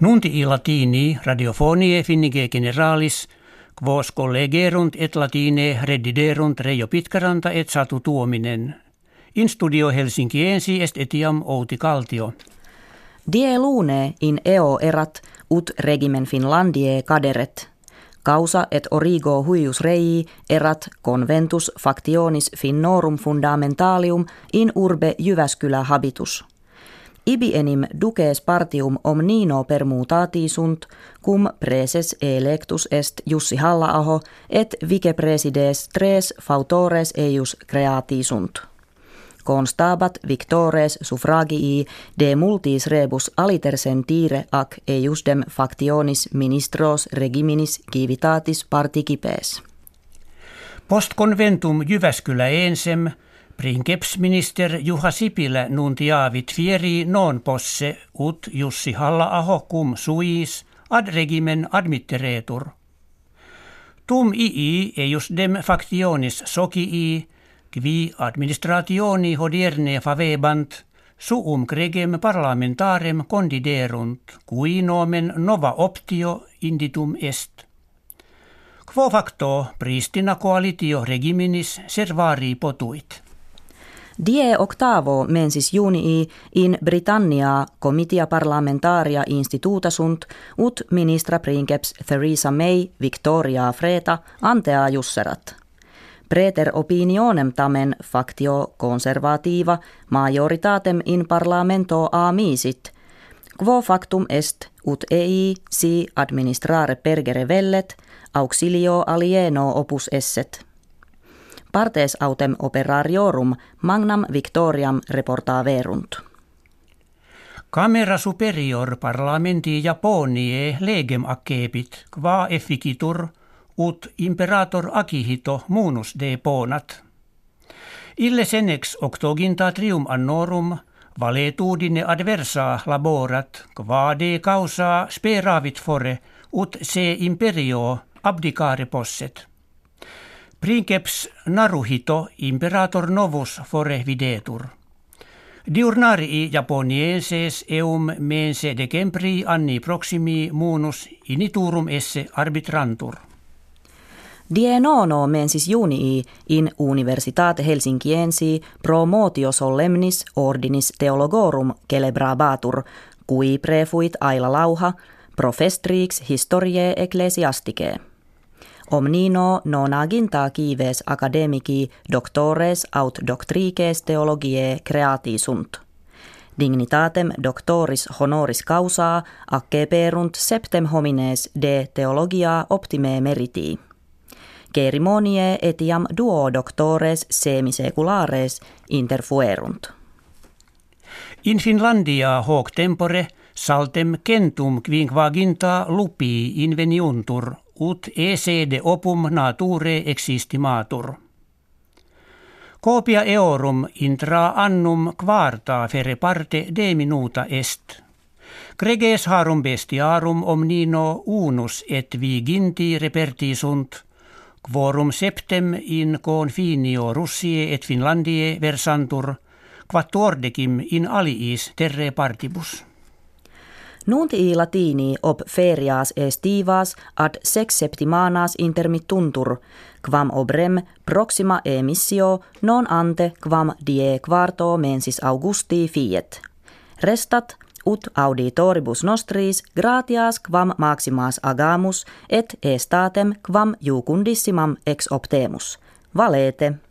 Nunti i latini radiofonie finnige generalis, quos collegerunt et latine rediderunt Reijo Pitkaranta et Satu Tuominen. In studio Helsinkiensi est etiam Outi Kaltio. Die lune in eo erat ut regimen Finlandie caderet. Causa et origo huius rei erat conventus factionis finnorum fundamentalium in urbe Jyväskylä habitus. Ibi enim duces partium omnino permutati sunt, cum preses electus est Jussi Halla-aho et vicepresides tres fautores eius creati sunt constabat victores suffragii de multis rebus alitersen tire ac eiusdem factionis ministros regiminis civitatis participes. Post conventum Jyväskylä ensem, Princeps-minister Juha Sipilä nuntiavit fieri non posse ut Jussi Halla-aho cum suis ad regimen admitteretur. Tum ii eius dem factionis socii qui administrationi hodierne favebant suum gregem parlamentarem condiderunt, cui nomen nova optio inditum est. Quo facto pristina coalitio regiminis servari potuit. Die octavo mensis junii in Britannia comitia parlamentaria instituta sunt ut ministra princeps Theresa May Victoria Freta antea jusserat – Preter opinionem tamen factio conservativa majoritatem in parlamento misit, quo factum est ut ei si administrare pergere vellet, auxilio alieno opus esset. Partes autem operariorum magnam victoriam reportaverunt. Camera superior parlamenti Japoniae legem accepit, qua efficitur – ut imperator Akihito munus de ponat. Ille senex octoginta trium annorum valetudine adversa laborat, qua de causa speravit fore, ut se imperio abdicare posset. Princeps Naruhito imperator novus fore videtur. Diurnarii Japonienses eum mense decembri anni proximi munus initurum esse arbitrantur. Die nono mensis junii in Universitate Helsinkiensi promotio solemnis ordinis theologorum celebrabatur, cui prefuit Aila Lauha, profestrix historiae ecclesiasticae. Omnino nonaginta kives academici doctores aut doctrices theologiae creati sunt. Dignitatem doctoris honoris causa acceperunt septem homines de theologia optime meritii. Cerimonie etiam duo doctores semiseculares interfuerunt. In Finlandia hoc tempore saltem centum quinquaginta lupi inveniuntur ut de opum nature existimatur. Copia eorum intra annum quarta fere parte de minuta est. Greges harum bestiarum omnino unus et viginti reperti sunt, Quorum septem in confinio Russie et Finlandie versantur, quattordecim in aliis terre partibus. Nunti latini ob ferias estivas ad sex septimanas intermittuntur, quam obrem proxima emissio non ante quam die quarto mensis augusti fiet. Restat ut auditoribus nostris gratias quam maximas agamus et estatem quam jucundissimam ex optemus. Valete.